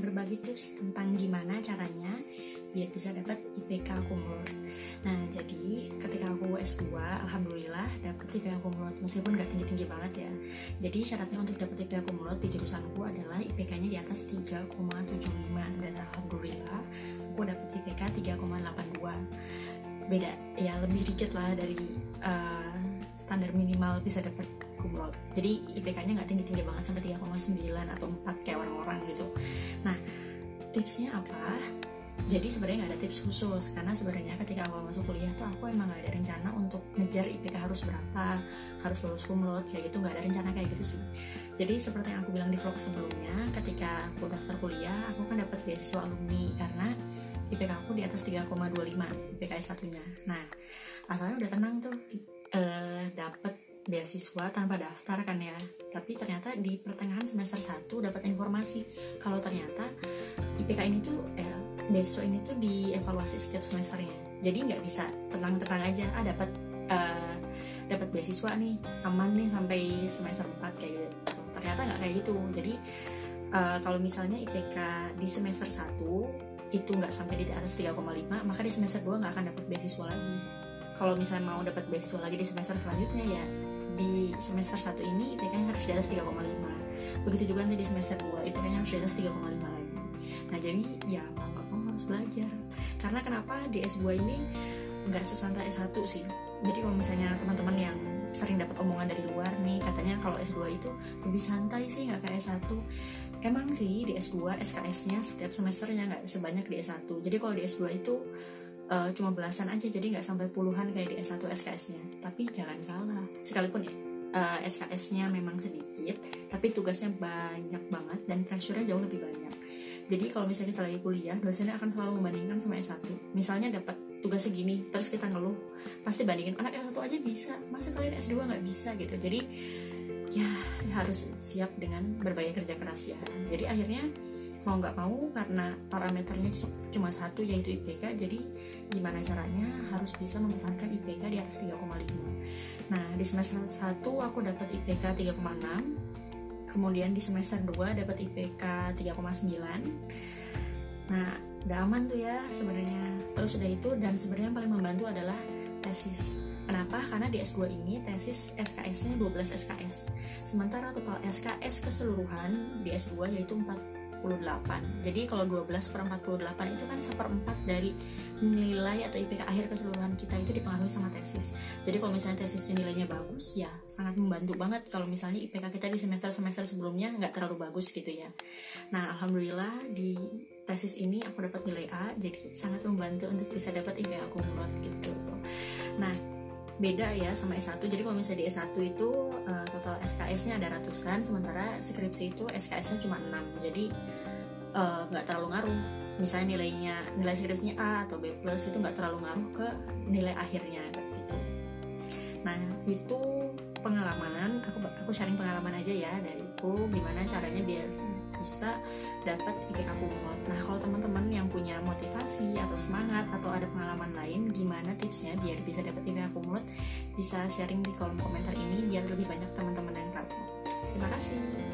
berbagi tips tentang gimana caranya biar bisa dapat IPK kumulot. Nah, jadi ketika aku S2, alhamdulillah dapat IPK kumulot meskipun nggak tinggi-tinggi banget ya. Jadi syaratnya untuk dapat IPK kumulot di jurusanku adalah IPK-nya di atas 3,75 dan alhamdulillah aku dapat IPK 3,82. Beda ya lebih dikit lah dari uh, standar minimal bisa dapat kumulot. Jadi IPK-nya nggak tinggi-tinggi banget sampai 3,9 atau 4 kayak orang-orang gitu. Tipsnya apa? jadi sebenarnya nggak ada tips khusus karena sebenarnya ketika awal masuk kuliah tuh aku emang nggak ada rencana untuk ngejar IPK harus berapa harus lulus kumlot kayak gitu nggak ada rencana kayak gitu sih. Jadi seperti yang aku bilang di vlog sebelumnya ketika aku daftar kuliah aku kan dapat beasiswa alumni karena IPK aku di atas 3,25 IPK S1 nya nah asalnya udah tenang tuh uh, dapat beasiswa tanpa daftar kan ya. Tapi ternyata di pertengahan semester 1 dapat informasi. Kalau ternyata IPK ini tuh eh, beasiswa ini tuh dievaluasi setiap semesternya jadi nggak bisa tenang-tenang aja ah dapat uh, dapat beasiswa nih aman nih sampai semester 4 kayak gitu. Ternyata nggak kayak gitu. Jadi uh, kalau misalnya IPK di semester 1 itu nggak sampai di atas 3,5 maka di semester 2 nggak akan dapat beasiswa lagi. Kalau misalnya mau dapat beasiswa lagi di semester selanjutnya ya di semester 1 ini IPK harus di atas 3,5 begitu juga nanti di semester 2 IPK harus di atas 3,5 lagi nah jadi ya harus belajar. Karena kenapa di S2 ini nggak sesantai S1 sih? Jadi kalau misalnya teman-teman yang sering dapat omongan dari luar nih katanya kalau S2 itu lebih santai sih nggak kayak S1 emang sih di S2 SKS-nya setiap semesternya nggak sebanyak di S1 jadi kalau di S2 itu uh, cuma belasan aja jadi nggak sampai puluhan kayak di S1 SKS-nya tapi jangan salah. Sekalipun uh, eh, SKS-nya memang sedikit tapi tugasnya banyak banget dan pressure-nya jauh lebih banyak jadi kalau misalnya kita lagi kuliah dosennya akan selalu membandingkan sama S1 misalnya dapat tugasnya gini terus kita ngeluh pasti bandingin anak S1 aja bisa masa kalian S2 nggak bisa? Gitu. Jadi ya harus siap dengan berbagai kerja keras ya. Jadi akhirnya mau nggak mau karena parameternya cuma satu yaitu IPK jadi gimana caranya harus bisa mempertahankan IPK di atas 3,5 nah di semester 1 aku dapat IPK 3,6 kemudian di semester 2 dapat IPK 3,9 nah udah aman tuh ya sebenarnya terus udah itu dan sebenarnya paling membantu adalah tesis Kenapa? Karena di S2 ini tesis SKS-nya 12 SKS. Sementara total SKS keseluruhan di S2 yaitu 4 48 jadi kalau 12 per 48 itu kan seperempat dari nilai atau IPK akhir keseluruhan kita itu dipengaruhi sama tesis. Jadi kalau misalnya tesis nilainya bagus ya sangat membantu banget kalau misalnya IPK kita di semester-semester sebelumnya nggak terlalu bagus gitu ya. Nah Alhamdulillah di tesis ini aku dapat nilai A jadi sangat membantu untuk bisa dapat IPK kumulot gitu. Nah beda ya sama S1 jadi kalau misalnya di S1 itu uh, total SKS-nya ada ratusan sementara skripsi itu SKS-nya cuma 6 jadi eh, nggak uh, terlalu ngaruh misalnya nilainya nilai skripsinya A atau B plus itu nggak terlalu ngaruh ke nilai akhirnya gitu nah itu pengalaman aku aku sharing pengalaman aja ya dariku gimana caranya biar bisa dapat IPK kumulot. Nah, kalau teman-teman yang punya motivasi atau semangat atau ada pengalaman lain, gimana tipsnya biar bisa dapat IPK kumulot? Bisa sharing di kolom komentar ini biar lebih banyak teman-teman yang tahu. Terima kasih.